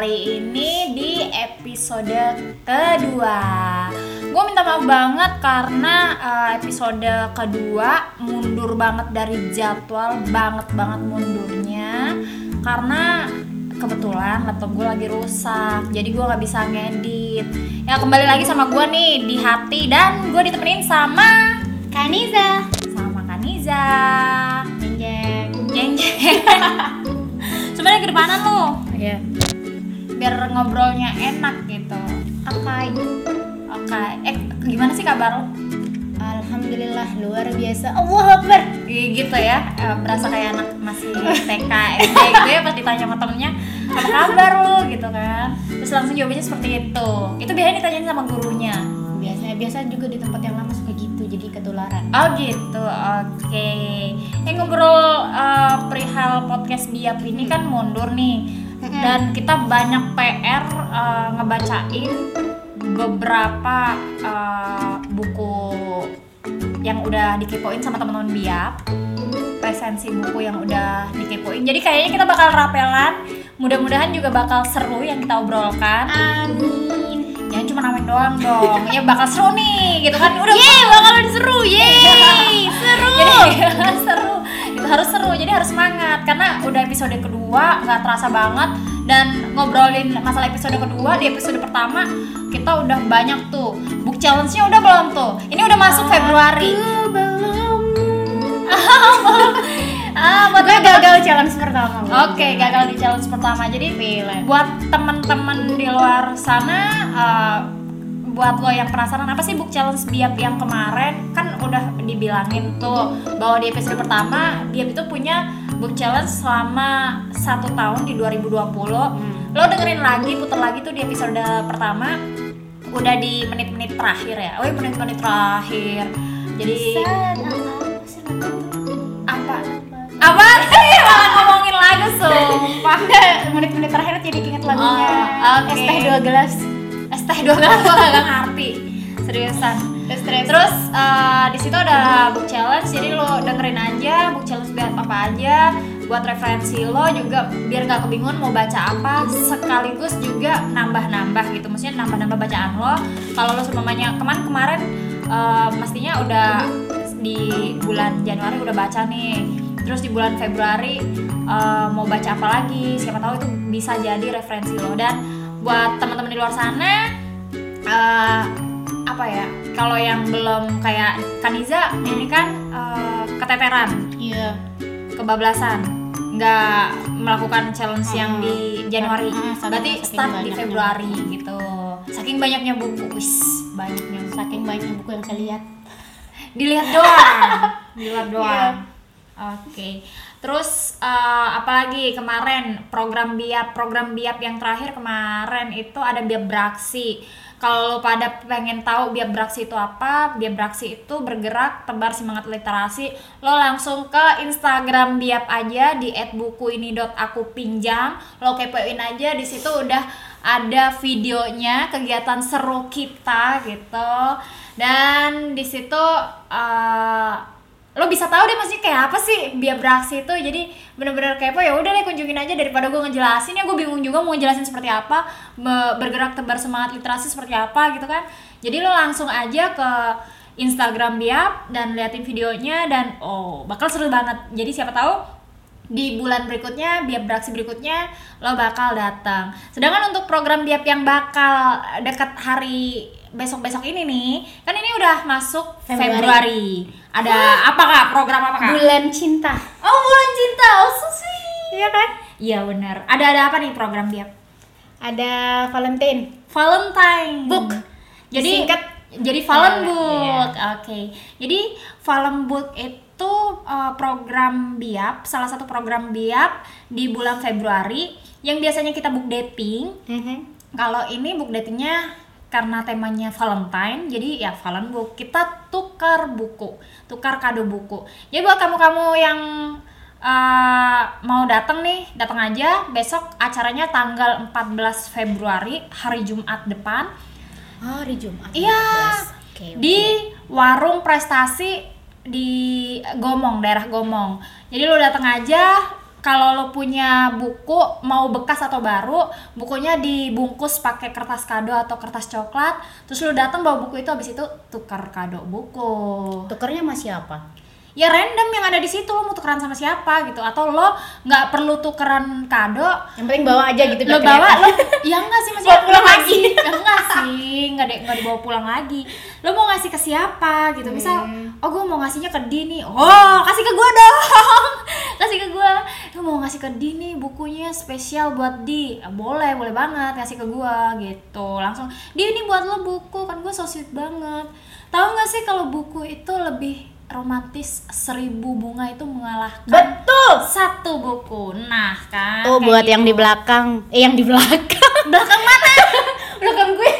kali ini di episode kedua. Gue minta maaf banget karena uh, episode kedua mundur banget dari jadwal Banget banget mundurnya. Karena kebetulan laptop gue lagi rusak Jadi gue gak bisa ngedit. Ya kembali lagi sama gue nih di hati Dan gue ditemenin sama Kaniza. Sama Kaniza. Jeng jeng. Jeng jeng. Sebenarnya kedepanan lu? Iya biar ngobrolnya enak gitu. Oke oke eh gimana sih kabar lo? Alhamdulillah luar biasa. Allah Akbar. Gitu ya. Eh, berasa kayak anak masih TK SD gitu ya pas ditanya sama temennya apa kabar lo? gitu kan. Terus langsung jawabnya seperti itu. Itu biasanya ditanyain sama gurunya. Biasanya biasa juga di tempat yang lama suka gitu jadi ketularan. Oh gitu. Oke. Eh ngobrol eh, perihal podcast biap ini kan mundur nih dan kita banyak PR eh, ngebacain beberapa eh, buku yang udah dikepoin sama teman-teman biap. Resensi buku yang udah dikepoin. Jadi kayaknya kita bakal rapelan. Mudah-mudahan juga bakal seru yang kita obrolkan. Amin jangan cuma namen doang dong. Ya bakal seru nih gitu kan? Udah Yeay bakalan seru. Yeay Seru jadi seru. itu harus seru. Jadi harus semangat. Karena udah episode kedua nggak terasa banget. Dan ngobrolin masalah episode kedua di episode pertama kita udah banyak tuh. Book challenge-nya udah belum tuh? Ini udah masuk Februari. belum ah buat Gue gagal challenge pertama Oke, gagal di challenge pertama. Jadi Pilih. buat temen-temen di luar sana, uh, buat lo yang penasaran apa sih book challenge Biap yang kemarin kan udah dibilangin tuh bahwa di episode pertama Biap itu punya book challenge selama satu tahun di 2020. Lo dengerin lagi, puter lagi tuh di episode pertama udah di menit-menit terakhir ya. Oh, iya, menit-menit terakhir. Jadi apa? Apa sih malah ngomongin lagu sumpah. Menit-menit terakhir jadi inget lagunya Oh, oke. Es teh dua gelas Es teh dua gelas gua kagak ngerti. Seriusan. Terus terus Terus eh, di situ ada book challenge, jadi lo dengerin aja book challenge biar apa aja, buat referensi lo juga biar nggak kebingungan mau baca apa, sekaligus juga nambah-nambah gitu, maksudnya nambah-nambah bacaan lo. Kalau lo semuanya kemarin kemarin eh, mestinya udah di bulan Januari udah baca nih, terus di bulan Februari eh, mau baca apa lagi, siapa tahu itu bisa jadi referensi lo. Dan buat teman-teman di luar sana eh, apa ya kalau yang belum kayak Kaniza ini kan eh, keteteran. Iya. Kebablasan. Nggak melakukan challenge yang Hmm. di Januari. Hmm, berarti start di. Februari gitu. Saking banyaknya buku. Wis banyaknya. Saking banyaknya buku yang saya lihat. Dilihat doang. Dilihat doang oke. Terus eh, apalagi kemarin program biap program biap yang terakhir kemarin itu ada biap beraksi. Kalau pada pengen tahu biap beraksi itu apa biap beraksi itu bergerak tebar semangat literasi lo langsung ke Instagram biap aja di @bukuini.aku_pinjam lo kepoin aja di situ udah ada videonya kegiatan seru kita gitu. Dan di situ eh, lo bisa tahu deh maksudnya kayak apa sih biar beraksi itu. Jadi bener-bener kepo ya udah deh kunjungin aja daripada gue ngejelasin. Ya gue bingung juga mau ngejelasin seperti apa bergerak tebar semangat literasi seperti apa gitu kan. Jadi lo langsung aja ke Instagram Biap dan liatin videonya dan oh bakal seru banget. Jadi siapa tahu di bulan berikutnya biap beraksi berikutnya lo bakal datang. Sedangkan untuk program biap yang bakal dekat hari besok-besok ini nih kan ini udah masuk Februari, Februari. ada apa kak? Program apa kak? Bulan cinta. Oh bulan cinta. Oh sweet. Iya kan? iya benar. Ada ada apa nih program biap Ada Valentine. Valentine. Book. jadi Singkat. jadi Valen Iya. Book. Oke. Jadi Valen Book itu uh, program biap salah satu program biap di bulan Februari yang biasanya kita book dating. Kalau ini book datingnya karena temanya Valentine jadi ya Valen Book kita tukar buku tukar kado buku jadi buat kamu-kamu yang uh, mau datang nih datang aja besok acaranya tanggal 14 Februari hari Jumat depan Oh, hari Jumat. Iya. 14. Oke, oke. di warung prestasi di Gomong daerah Gomong jadi lo datang aja kalau lo punya buku mau bekas atau baru bukunya dibungkus pakai kertas kado atau kertas coklat terus lo datang bawa buku itu habis itu tukar kado buku Tukernya sama siapa? Ya random yang ada di situ lo mau tukeran sama siapa gitu. Atau lo nggak perlu tukeran kado. Yang penting bawa aja gitu lo bawa lo ya enggak sih masih pulang lagi. ya enggak sih enggak deh enggak dibawa pulang lagi. Lo mau ngasih ke siapa gitu? Misal Hmm. oh gue mau ngasihnya ke Dini oh kasih ke gue dong. Kasih ke gue lo mau ngasih ke Dini bukunya spesial buat Di Ah, boleh boleh banget kasih ke gue gitu. Langsung Di ini buat lo buku kan gue so sweet banget. Tahu nggak sih kalau buku itu lebih romantis seribu bunga itu mengalahkan Betul. satu buku nah kan Oh, kayak buat yang gitu. di belakang. Eh, yang di belakang. belakang mana belakang gue.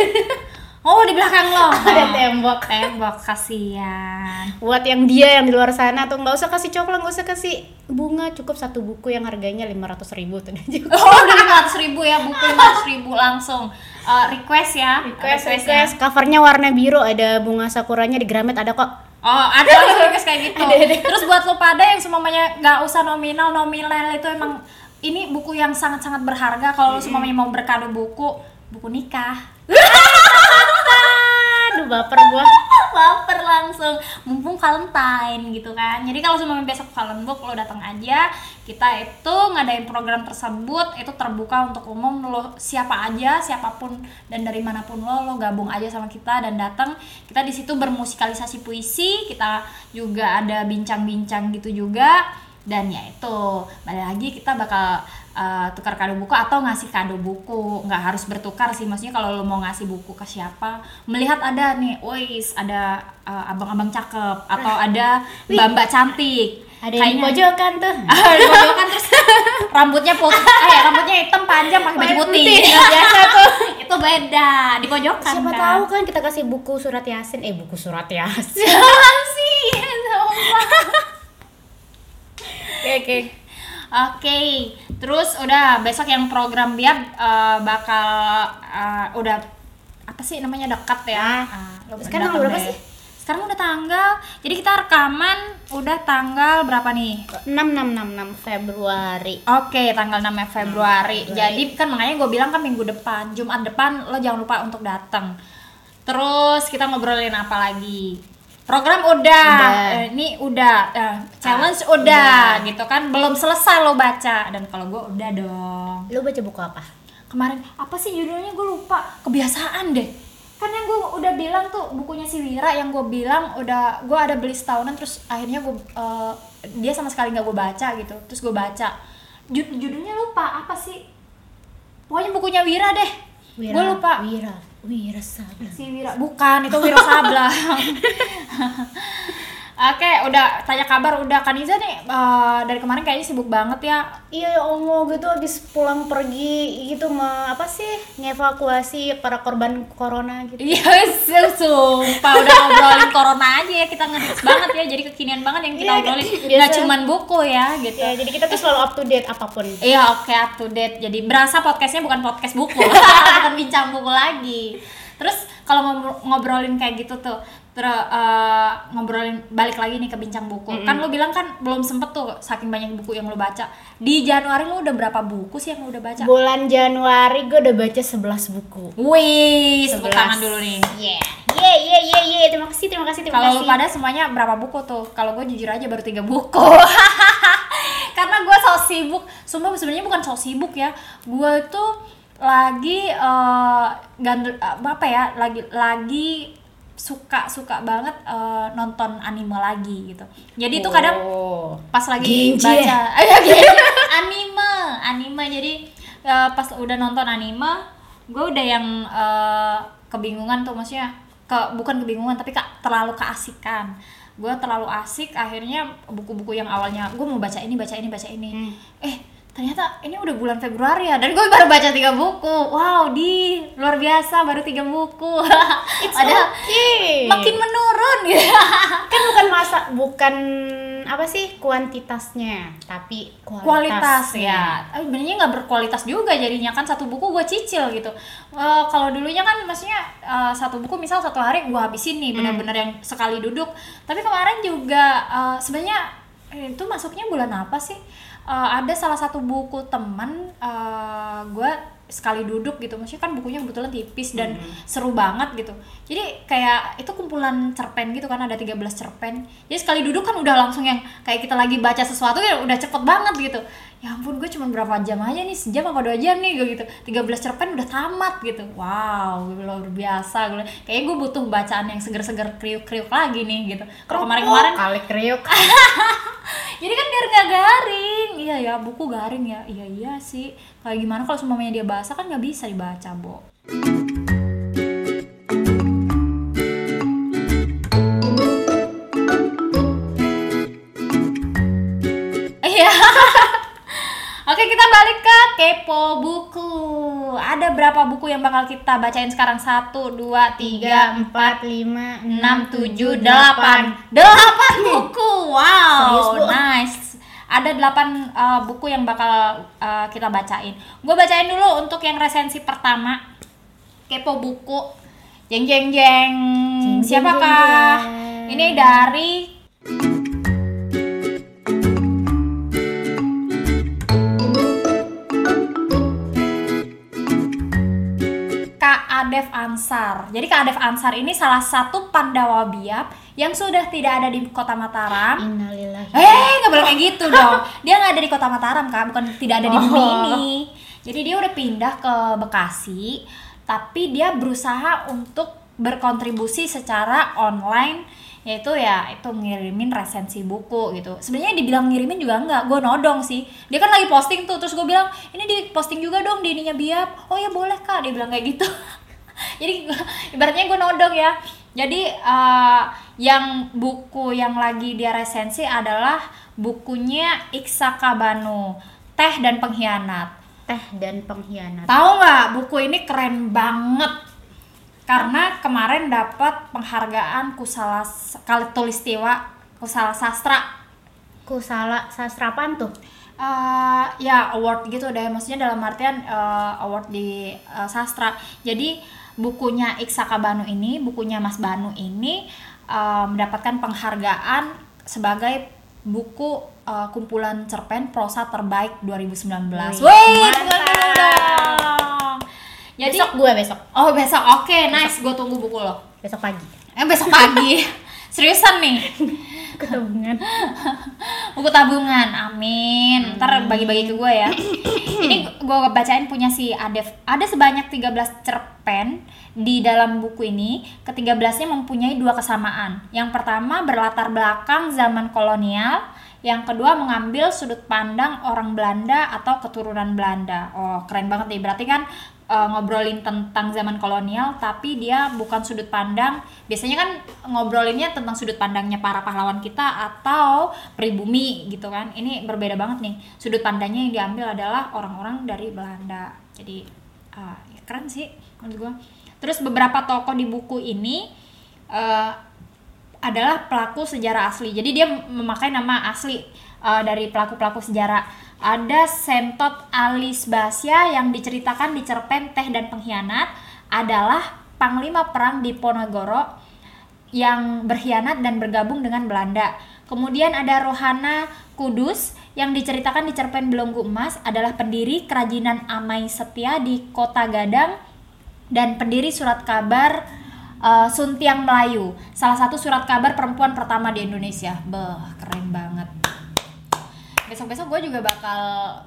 oh di belakang lo Ada tembok. tembok kasihan Buat yang dia yang di luar sana tuh nggak usah kasih coklat, nggak usah kasih bunga, cukup satu buku yang harganya 500 ribu tuh cukup. oh udah lima ratus ribu ya buku lima ratus ribu langsung Eh, request ya Request, Requestnya. request. Covernya warna biru, ada bunga sakuranya di Gramet ada kok. Oh, ada request kayak gitu. Terus buat lo pada yang semuanya nggak usah nominal, nominal itu emang ini buku yang sangat-sangat berharga kalau semuanya mau berkado buku, buku nikah. Aduh, baper gua. Baper langsung, mumpung Valentine gitu kan. Jadi kalau semuanya besok Valen book lo datang aja, kita itu ngadain program tersebut itu terbuka untuk umum lo siapa aja, siapa pun dan dari mana pun lo lo gabung aja sama kita dan datang. Kita di situ bermusikalisasi puisi, kita juga ada bincang-bincang gitu juga dan ya itu balik lagi kita bakal uh, tukar kado buku atau ngasih kado buku. Nggak harus bertukar sih maksudnya kalau lo mau ngasih buku ke siapa melihat ada nih wis ada uh, abang-abang cakep atau ada mbak-mbak cantik. Ada yang di Kayaknya- pojokan tuh. Di pojokan terus rambutnya putih eh rambutnya hitam panjang pakai baju putih. Biasa tuh. itu beda di pojokan Siapa kan. tahu kan kita kasih buku surat yasin, eh buku surat yasin. sih? Sumpah. Oke, oke. Oke, terus udah besok yang program biar eh, bakal eh, udah apa sih namanya dekat ya? Ah, lo Sekarang datang berapa deh. sih? Sekarang udah tanggal. Jadi kita rekaman udah tanggal berapa nih? 6666 Februari. Oke, tanggal 6 Februari. Jadi kan makanya gue bilang kan minggu depan, Jumat depan lo jangan lupa untuk datang. Terus kita ngobrolin apa lagi? Program udah, Udah. eh, ini udah, eh, challenge udah, gitu kan? Belum selesai lo baca dan kalau gue udah dong. Lu baca buku apa? Kemarin apa sih judulnya gue lupa, kebiasaan deh. Kan yang gue udah bilang tuh bukunya si Wira yang gue bilang udah gue ada beli setahunan terus akhirnya gue eh, dia sama sekali nggak gue baca gitu, terus gue baca. Jud- judulnya lupa apa sih? Pokoknya bukunya Wira deh. Gue lupa. Wira, Wira Sabla. Si Wira bukan itu Wiro Sabla. Oke, udah tanya kabar udah Kaniza nih eh, dari kemarin kayaknya sibuk banget ya. Iya ya Allah gitu habis pulang pergi gitu mah apa sih ngevakuasi para korban corona gitu. Iya, su- sumpah udah ngobrolin corona aja ya kita ngehits banget ya, jadi kekinian banget yang kita Iya, obrolin. biasa. Nggak cuman buku ya, gitu. Ya, jadi kita tuh selalu up to date apa pun. Iya, oke up to date. Jadi berasa podcastnya bukan podcast buku, bukan bincang buku lagi. Terus kalau ngob- ngobrolin kayak gitu tuh, ter eh, ngobrolin balik lagi nih ke bincang buku. Kan lu bilang kan belum sempet tuh saking banyak buku yang lu baca. Di Januari lu udah berapa buku sih yang lu udah baca? Bulan Januari gue udah baca 11 buku. Wih, tepuk 11. tangan dulu nih. Yeah. Yeah, yeah, yeah, yeah. Terima kasih, terima kasih, terima Kalau pada semuanya berapa buku tuh? Kalau gue jujur aja baru tiga buku. Karena gue so sibuk. Sumpah sebenarnya bukan so sibuk ya. Gue tuh lagi eh gandel apa ya? Lagi lagi suka suka banget eh, nonton anime lagi gitu. Jadi itu kadang Oh. pas lagi Genji baca Genji. anime anime jadi eh, pas udah nonton anime gue udah yang eh, kebingungan tuh maksudnya ke bukan kebingungan tapi kak terlalu keasikan gue terlalu asik akhirnya buku-buku yang awalnya gue mau baca ini baca ini baca ini Hmm. eh ternyata ini udah bulan Februari ya dan gue baru baca tiga buku. Wow di luar biasa baru tiga buku. It's padahal okay. makin menurun. Gitu kan bukan masa bukan apa sih kuantitasnya tapi kualitas, kualitas ya sebenarnya nggak berkualitas juga jadinya kan satu buku gue cicil gitu. Eh, kalau dulunya kan maksudnya eh, satu buku misal satu hari gue habisin nih benar-benar yang sekali duduk. Tapi kemarin juga eh, sebenarnya itu masuknya bulan apa sih eh, ada salah satu buku temen eh, gue sekali duduk gitu. Maksudnya kan bukunya kebetulan tipis dan seru banget gitu. Jadi kayak itu kumpulan cerpen gitu kan ada 13 cerpen. Jadi sekali duduk kan udah langsung yang kayak kita lagi baca sesuatu ya udah cepet banget gitu. Ya ampun gue cuma berapa jam aja nih? Sejam apa dua jam nih? Gue gitu. 13 cerpen udah tamat gitu. Wow luar biasa. Gue kayak gue butuh bacaan yang seger-seger kriuk-kriuk lagi nih gitu. Kalau kemarin-kemarin kali kriuk jadi kan biar nggak garing. Iya ya buku garing ya. Iya iya sih. Kayak gimana kalau semuanya dia bahasa kan nggak bisa dibaca bo. Iya. Oke kita balik ke kepo buku Ada berapa buku yang bakal kita bacain sekarang? Satu, dua, tiga, tiga empat lima enam tujuh delapan. delapan. Buku? Serius, wow nice. Ada delapan uh, buku yang bakal uh, kita bacain. Gue bacain dulu untuk yang resensi pertama. Kepo buku. Jeng jeng jeng. Jeng, jeng, siapakah? jeng, jeng. ini dari Adef Ansar. Jadi Kak Adef Ansar ini salah satu Pandawa Biak yang sudah tidak ada di Kota Mataram. Innalillahi Eh, nggak boleh kayak gitu dong. Dia nggak ada di Kota Mataram kan, bukan tidak ada di bumi Oh. ini. Jadi dia udah pindah ke Bekasi, tapi dia berusaha untuk berkontribusi secara online yaitu ya itu ngirimin resensi buku gitu sebenarnya dibilang ngirimin juga enggak gue nodong sih dia kan lagi posting tuh terus gue bilang ini di posting juga dong di ininya biap oh ya boleh kak dia bilang kayak gitu jadi ibaratnya gue nodong ya. Jadi eh, yang buku yang lagi dia resensi adalah bukunya Iksa Kabanu Teh dan Pengkhianat. Teh dan pengkhianat. Tahu nggak? Buku ini keren banget. Karena kemarin dapat penghargaan kusala tulistiwa kusala sastra. Kusala sastra apaan tuh? Eh, ya award gitu deh. Maksudnya dalam artian eh, award di eh, sastra. Jadi bukunya Iksa Kabanu ini bukunya Mas Banu ini eh, mendapatkan penghargaan sebagai buku eh, kumpulan cerpen prosa terbaik 2019 Wih, jadi besok gue besok. Oh besok. Oke nice. Gue tunggu buku lo. Besok pagi. Eh besok pagi. Seriusan nih ketabungan. Buku tabungan amin. Ntar bagi-bagi ke gue ya. Ini gue bacain punya si Adef. Ada sebanyak 13 cerpen di dalam buku ini. Ke-13 nya mempunyai dua kesamaan. Yang pertama berlatar belakang zaman kolonial. Yang kedua mengambil sudut pandang orang Belanda atau keturunan Belanda. Oh keren banget nih. Berarti kan eh, ngobrolin tentang zaman kolonial tapi dia bukan sudut pandang biasanya kan ngobrolinnya tentang sudut pandangnya para pahlawan kita atau pribumi gitu kan. Ini berbeda banget nih. Sudut pandangnya yang diambil adalah orang-orang dari Belanda. Jadi ah, ya keren sih menurut gua. Terus beberapa tokoh di buku ini eh, adalah pelaku sejarah asli. Jadi dia memakai nama asli uh, dari pelaku-pelaku sejarah. Ada Sentot Alis Basya yang diceritakan di cerpen Teh dan Pengkhianat adalah panglima perang di Ponorogo yang berkhianat dan bergabung dengan Belanda. Kemudian ada Rohana Kudus yang diceritakan di cerpen Belenggu Emas adalah pendiri kerajinan Amai Setia di Kota Gadang dan pendiri surat kabar uh, Suntiang Melayu, salah satu surat kabar perempuan pertama di Indonesia. Beh, keren banget. Besok-besok gue juga bakal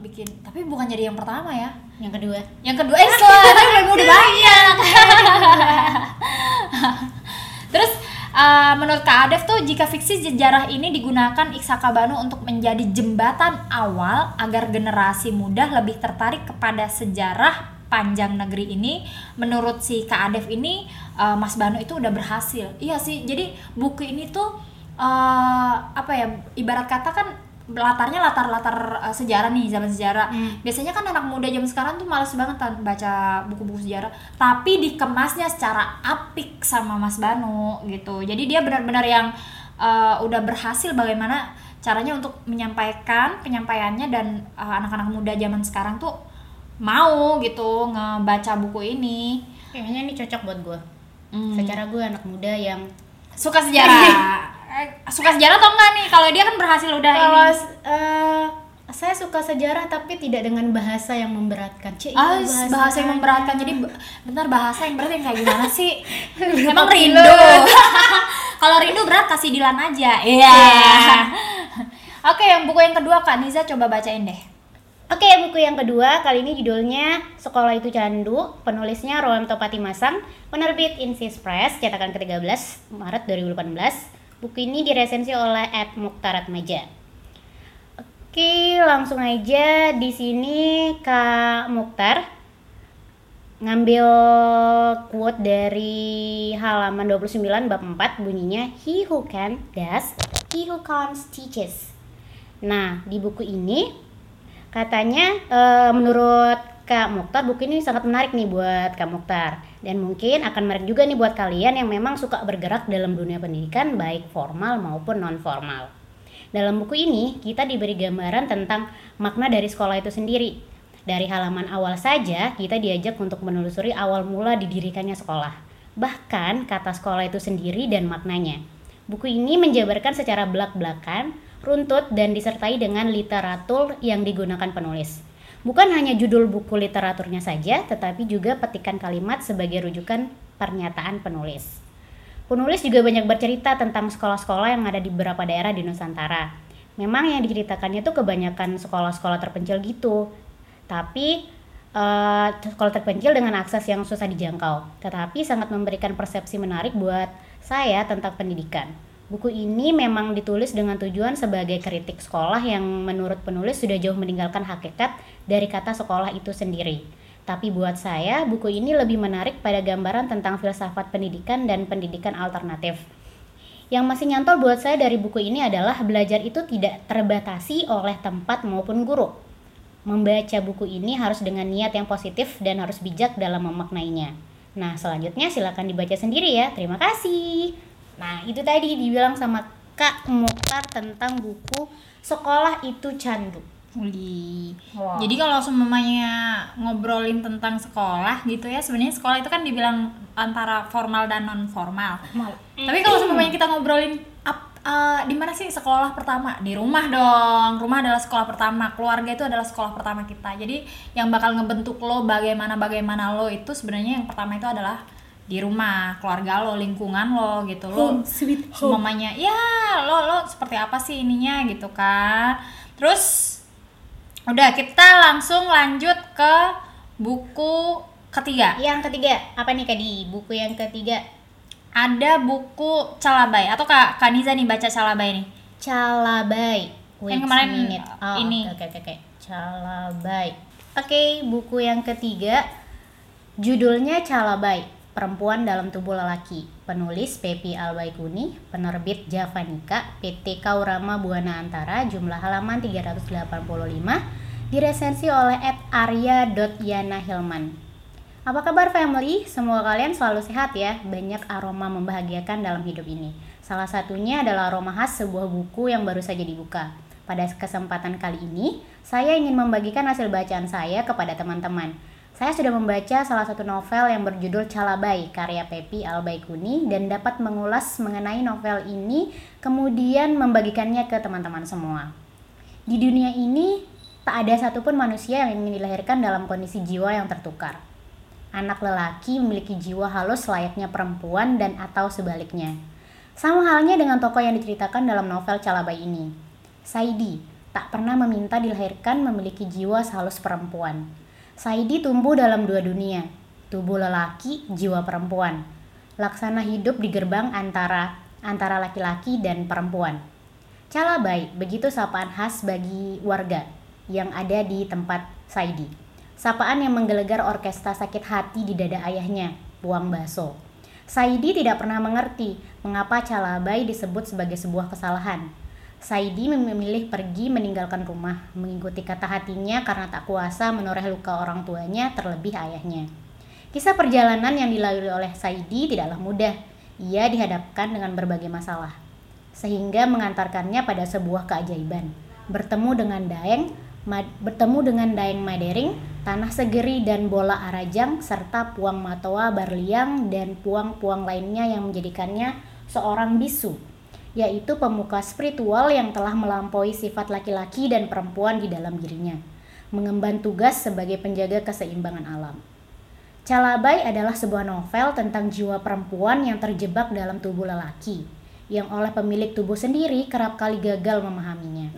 bikin, tapi bukan jadi yang pertama ya. yang kedua Yang kedua, eh soalnya udah banyak. Terus uh, menurut Kak Adef tuh jika fiksi sejarah ini digunakan Iksaka Banu untuk menjadi jembatan awal agar generasi muda lebih tertarik kepada sejarah panjang negeri ini menurut si Kak Adef ini uh, Mas Banu itu udah berhasil. Iya sih jadi buku ini tuh uh, apa ya ibarat kata kan latarnya latar-latar uh, sejarah nih zaman sejarah. Biasanya kan anak muda zaman sekarang tuh males banget kan baca buku-buku sejarah. Tapi dikemasnya secara apik sama Mas Banu gitu. Jadi dia benar-benar yang uh, udah berhasil bagaimana caranya untuk menyampaikan penyampaiannya dan uh, anak-anak muda zaman sekarang tuh mau gitu ngebaca buku ini kayaknya ini cocok buat gue Hmm. secara gue anak muda yang suka sejarah Eh, suka sejarah atau enggak nih kalau dia kan berhasil udah kalau ini eh, saya suka sejarah tapi tidak dengan bahasa yang memberatkan. Cik, Ah, iya, bahasa, yang memberatkan. Jadi be- bentar bahasa yang berat yang kayak gimana sih? Emang rindu. Kalau rindu berat kasih Dilan aja. Iya. Oke, yang buku yang kedua Kak Niza coba bacain deh. Oke, buku yang kedua kali ini judulnya Sekolah Itu Candu, penulisnya Roem Topati Masang, penerbit Insis Press, cetakan ke-13 Maret 2018. Buku ini diresensi oleh Ed Mukhtarat Maja. Oke, langsung aja di sini Kak Mukhtar ngambil quote dari halaman 29 bab 4 bunyinya He who can does, he who comes teaches. Nah, di buku ini katanya eh, menurut Kak Mukhtar buku ini sangat menarik nih buat Kak Mukhtar dan mungkin akan menarik juga nih buat kalian yang memang suka bergerak dalam dunia pendidikan baik formal maupun non formal. Dalam buku ini kita diberi gambaran tentang makna dari sekolah itu sendiri. Dari halaman awal saja kita diajak untuk menelusuri awal mula didirikannya sekolah. Bahkan kata sekolah itu sendiri dan maknanya. Buku ini menjabarkan secara belak-belakan, runtut dan disertai dengan literatur yang digunakan penulis. Bukan hanya judul buku literaturnya saja, tetapi juga petikan kalimat sebagai rujukan pernyataan penulis. Penulis juga banyak bercerita tentang sekolah-sekolah yang ada di beberapa daerah di Nusantara. Memang yang diceritakannya tuh kebanyakan sekolah-sekolah terpencil gitu. Tapi eh, sekolah terpencil dengan akses yang susah dijangkau. Tetapi sangat memberikan persepsi menarik buat saya tentang pendidikan. Buku ini memang ditulis dengan tujuan sebagai kritik sekolah yang menurut penulis sudah jauh meninggalkan hakikat dari kata sekolah itu sendiri. Tapi buat saya, buku ini lebih menarik pada gambaran tentang filsafat pendidikan dan pendidikan alternatif. Yang masih nyantol buat saya dari buku ini adalah belajar itu tidak terbatasi oleh tempat maupun guru. Membaca buku ini harus dengan niat yang positif dan harus bijak dalam memaknainya. Nah, selanjutnya silakan dibaca sendiri ya. Terima kasih. Nah, itu tadi dibilang sama Kak Mukhtar tentang buku Sekolah Itu Candu. Wow. Jadi kalau semuanya ngobrolin tentang sekolah gitu ya, sebenarnya sekolah itu kan dibilang antara formal dan non formal. Tapi kalau semuanya kita ngobrolin eh, di mana sih sekolah pertama? Di rumah dong. Rumah adalah sekolah pertama. Keluarga itu adalah sekolah pertama kita. Jadi yang bakal ngebentuk lo bagaimana bagaimana lo itu sebenarnya yang pertama itu adalah di rumah, keluarga lo, lingkungan lo gitu lo. Sweet home. Mamanya, ya lo lo seperti apa sih ininya gitu kan. Terus udah kita langsung lanjut ke buku ketiga. Yang ketiga, apa nih Kadi? Buku yang ketiga, Ada buku Calabai atau Kak Kaniza nih baca Calabai nih. Calabai. Wait Yang kemarin, minute. Oh, ini. Oke, oke, oke. Calabai. Oke, buku yang ketiga judulnya Calabai, Perempuan dalam Tubuh Lelaki. Penulis Pepi Albaikuni, penerbit Javanika, PT Kaurama Buana Antara, jumlah halaman 385, diresensi oleh Ed Arya.yana Hilman. Apa kabar family? Semoga kalian selalu sehat ya. Banyak aroma membahagiakan dalam hidup ini. Salah satunya adalah aroma khas sebuah buku yang baru saja dibuka. Pada kesempatan kali ini, saya ingin membagikan hasil bacaan saya kepada teman-teman. Saya sudah membaca salah satu novel yang berjudul Calabai karya Pepi Albaikuni dan dapat mengulas mengenai novel ini kemudian membagikannya ke teman-teman semua. Di dunia ini, tak ada satupun manusia yang ingin dilahirkan dalam kondisi jiwa yang tertukar. Anak lelaki memiliki jiwa halus layaknya perempuan dan atau sebaliknya. Sama halnya dengan tokoh yang diceritakan dalam novel Calabai ini. Saidi tak pernah meminta dilahirkan memiliki jiwa sehalus perempuan. Saidi tumbuh dalam dua dunia, tubuh lelaki, jiwa perempuan. Laksana hidup di gerbang antara antara laki-laki dan perempuan. Calabai, begitu sapaan khas bagi warga yang ada di tempat Saidi. Sapaan yang menggelegar orkestra sakit hati di dada ayahnya, Puang Baso. Saidi tidak pernah mengerti mengapa Calabai disebut sebagai sebuah kesalahan. Saidi memilih pergi meninggalkan rumah, mengikuti kata hatinya karena tak kuasa menoreh luka orang tuanya terlebih ayahnya. Kisah perjalanan yang dilalui oleh Saidi tidaklah mudah. Ia dihadapkan dengan berbagai masalah, sehingga mengantarkannya pada sebuah keajaiban. Bertemu dengan Daeng, Ma- bertemu dengan Daeng Madering, Tanah Segeri dan Bola Arajang, serta Puang Matoa Barliang dan puang-puang lainnya yang menjadikannya seorang bisu. Yaitu pemuka spiritual yang telah melampaui sifat laki-laki dan perempuan di dalam dirinya, mengemban tugas sebagai penjaga keseimbangan alam. Calabai adalah sebuah novel tentang jiwa perempuan yang terjebak dalam tubuh lelaki, yang oleh pemilik tubuh sendiri kerap kali gagal memahaminya.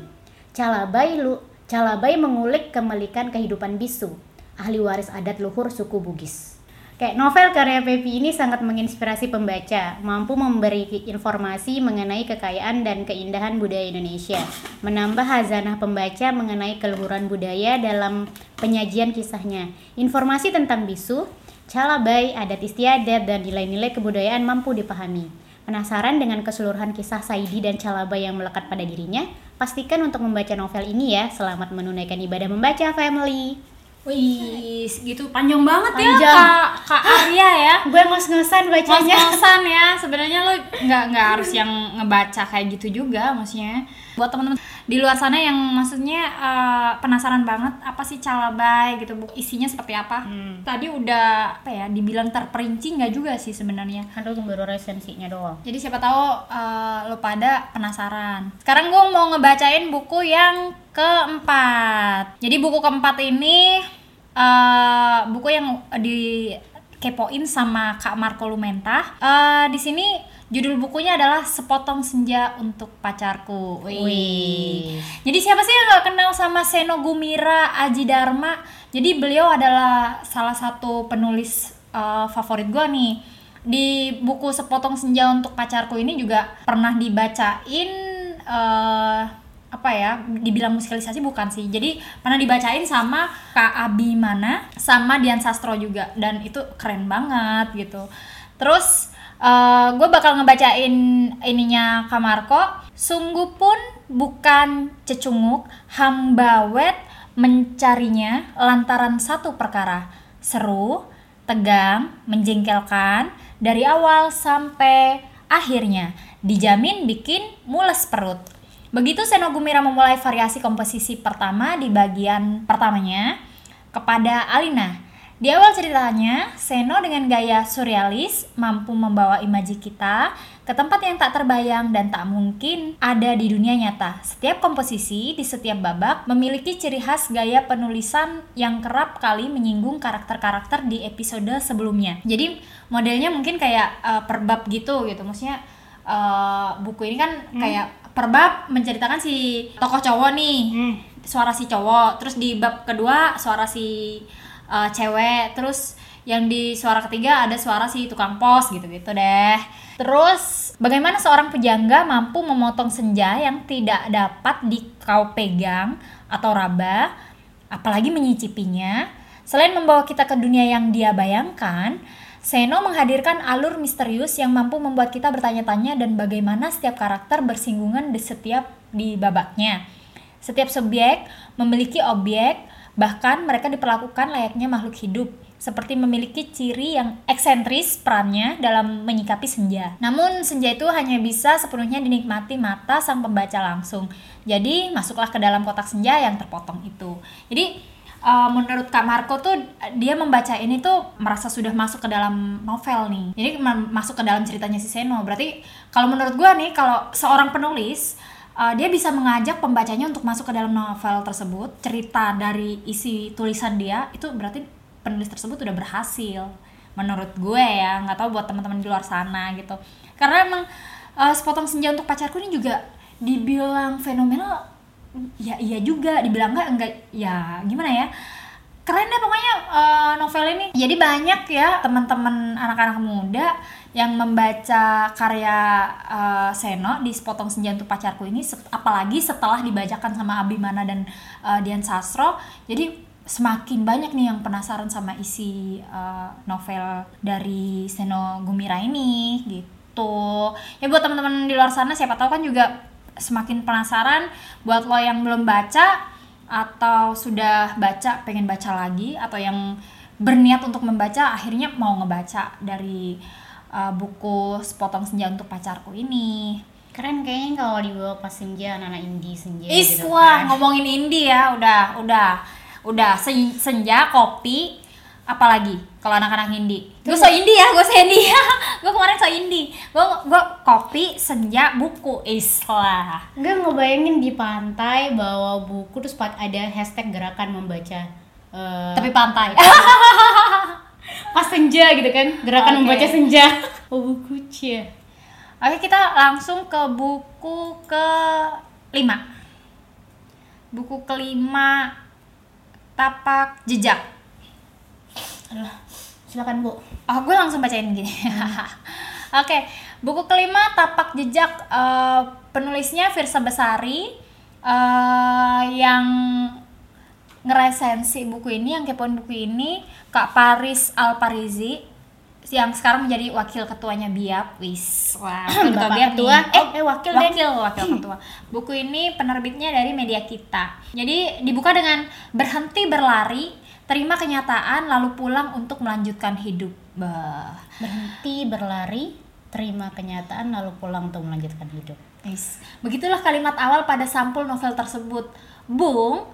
Calabai, lu, Calabai mengulik kemelikan kehidupan bisu, ahli waris adat luhur suku Bugis. Kayak novel karya Pepi ini sangat menginspirasi pembaca, mampu memberi informasi mengenai kekayaan dan keindahan budaya Indonesia, menambah hazanah pembaca mengenai keluhuran budaya dalam penyajian kisahnya. Informasi tentang bisu, calabai, adat istiadat, dan nilai-nilai kebudayaan mampu dipahami. Penasaran dengan keseluruhan kisah Saidi dan Calabai yang melekat pada dirinya? Pastikan untuk membaca novel ini ya. Selamat menunaikan ibadah membaca, family. Wih, gitu panjang banget Panjang. ya Kak, Kak Arya ya. Gue ngos-ngosan bacanya. Ngos-ngosan ya. Sebenarnya lo nggak nggak harus yang ngebaca kayak gitu juga maksudnya. Buat teman-teman di luar sana yang maksudnya eh, penasaran banget apa sih calabai gitu, Bu. isinya seperti apa? Hmm. Tadi udah apa ya dibilang terperinci nggak juga sih sebenarnya. Aduh, baru resensinya doang. Jadi siapa tahu eh, lo pada penasaran. Sekarang gue mau ngebacain buku yang keempat. Jadi buku keempat ini eh, buku yang dikepoin sama Kak Marco Lumenta. Eh, di sini judul bukunya adalah Sepotong Senja untuk Pacarku. Wih. Wih. Jadi siapa sih yang nggak kenal sama Seno Gumira Aji Dharma? Jadi beliau adalah salah satu penulis eh, favorit gue nih. Di buku Sepotong Senja untuk Pacarku ini juga pernah dibacain eh, apa ya? Dibilang musikalisasi bukan sih. Jadi pernah dibacain sama Kak Abimana sama Dian Sastro juga dan itu keren banget gitu. Terus gue bakal ngebacain ininya Kak Marco. Sungguh pun bukan cecunguk, hamba wet mencarinya lantaran satu perkara. Seru, tegang, menjengkelkan, dari awal sampai akhirnya. Dijamin bikin mules perut. Begitu Seno Gumira memulai variasi komposisi pertama di bagian pertamanya kepada Alina. Di awal ceritanya, Seno dengan gaya surrealis mampu membawa imaji kita ke tempat yang tak terbayang dan tak mungkin ada di dunia nyata. Setiap komposisi di setiap babak memiliki ciri khas gaya penulisan yang kerap kali menyinggung karakter-karakter di episode sebelumnya. Jadi modelnya mungkin kayak eh, per bab gitu gitu. Maksudnya eh, buku ini kan kayak per bab menceritakan si tokoh cowok nih Hmm. suara si cowok terus di bab kedua suara si uh, cewek. Terus yang di suara ketiga ada suara si tukang pos gitu-gitu deh. Terus bagaimana seorang pejangga mampu memotong senja yang tidak dapat dikau pegang atau raba apalagi menyicipinya? Selain membawa kita ke dunia yang dia bayangkan Seno menghadirkan alur misterius yang mampu membuat kita bertanya-tanya dan bagaimana setiap karakter bersinggungan di setiap di babaknya. Setiap subjek memiliki objek, bahkan mereka diperlakukan layaknya makhluk hidup, seperti memiliki ciri yang eksentris perannya dalam menyikapi senja. Namun senja itu hanya bisa sepenuhnya dinikmati mata sang pembaca langsung. Jadi masuklah ke dalam kotak senja yang terpotong itu. Jadi uh, menurut Kak Marco tuh dia membaca ini tuh merasa sudah masuk ke dalam novel nih. Jadi ma- masuk ke dalam ceritanya si Seno. Berarti kalau menurut gua nih kalau seorang penulis uh, dia bisa mengajak pembacanya untuk masuk ke dalam novel tersebut, cerita dari isi tulisan dia itu berarti penulis tersebut udah berhasil. Menurut gue ya, nggak tahu buat teman-teman di luar sana gitu. Karena emang uh, sepotong senja untuk pacarku ini juga dibilang fenomenal ya iya juga dibilang enggak enggak ya gimana ya keren deh pokoknya eh, novel ini. Jadi banyak ya teman-teman anak-anak muda yang membaca karya eh, Seno di sepotong senja untuk pacarku ini apalagi setelah dibacakan sama Abimana dan eh, Dian Sastro. Jadi semakin banyak nih yang penasaran sama isi eh, novel dari Seno Gumira ini gitu. Ya buat teman-teman di luar sana siapa tahu kan juga semakin penasaran. Buat lo yang belum baca atau sudah baca pengen baca lagi atau yang berniat untuk membaca akhirnya mau ngebaca dari uh, buku sepotong senja untuk pacarku ini Keren kayaknya kalau dibawa pas senja anak-anak indie senja is gitu wah kan. ngomongin indie ya udah udah udah sen- senja kopi apalagi kalau anak-anak indie gue so indie ya gue so indie gue kemarin so indie gue gue kopi senja buku islah Enggak ngebayangin di pantai bawa buku terus ada hashtag gerakan membaca eh, tapi pantai. pas senja gitu kan gerakan Oke. membaca senja. Oh buku cia oke kita langsung ke buku ke lima buku kelima tapak jejak Aduh, silakan bu Oh, gue langsung bacain gini. Oke, buku kelima Tapak Jejak eh, penulisnya Firsa Besari eh, yang ngeresensi buku ini, yang kepoin buku ini Kak Paris Alparizi yang sekarang menjadi wakil ketuanya Biap. Wis, wah, ketua Biap ketua. nih. Eh, eh, wakil deh. wakil, wakil ketua. Buku ini penerbitnya dari media kita. Jadi dibuka dengan berhenti berlari, terima kenyataan lalu pulang untuk melanjutkan hidup. Bah. berhenti berlari terima kenyataan lalu pulang untuk melanjutkan hidup Yes. Begitulah kalimat awal pada sampul novel tersebut. Bung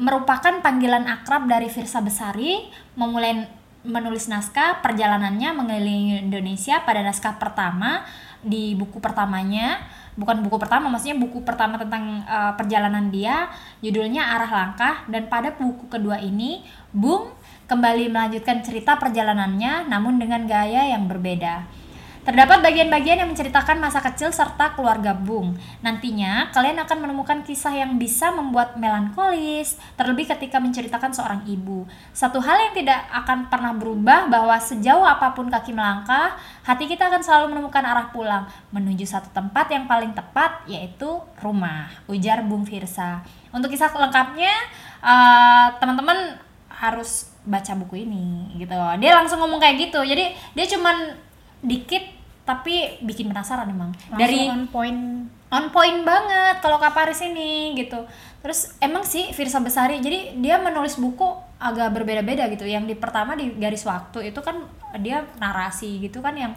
merupakan panggilan akrab dari Firsa Besari memulai menulis naskah perjalanannya mengelilingi Indonesia pada naskah pertama di buku pertamanya bukan buku pertama maksudnya buku pertama tentang eh, perjalanan dia judulnya Arah Langkah dan pada buku kedua ini Bung kembali melanjutkan cerita perjalanannya namun dengan gaya yang berbeda Terdapat bagian-bagian yang menceritakan masa kecil serta keluarga Bung. Nantinya, kalian akan menemukan kisah yang bisa membuat melankolis, terlebih ketika menceritakan seorang ibu. Satu hal yang tidak akan pernah berubah bahwa sejauh apa pun kaki melangkah, hati kita akan selalu menemukan arah pulang menuju satu tempat yang paling tepat, yaitu rumah. Ujar Bung Firsa. Untuk kisah lengkapnya, eh, teman-teman harus baca buku ini gitu. Dia langsung ngomong kayak gitu. Jadi dia cuman dikit tapi bikin penasaran emang. Dari on point. on point banget kalau Kak Paris ini gitu. Terus emang sih Firsa Besari jadi dia menulis buku agak berbeda-beda gitu. Yang di pertama di garis waktu itu kan dia narasi gitu kan yang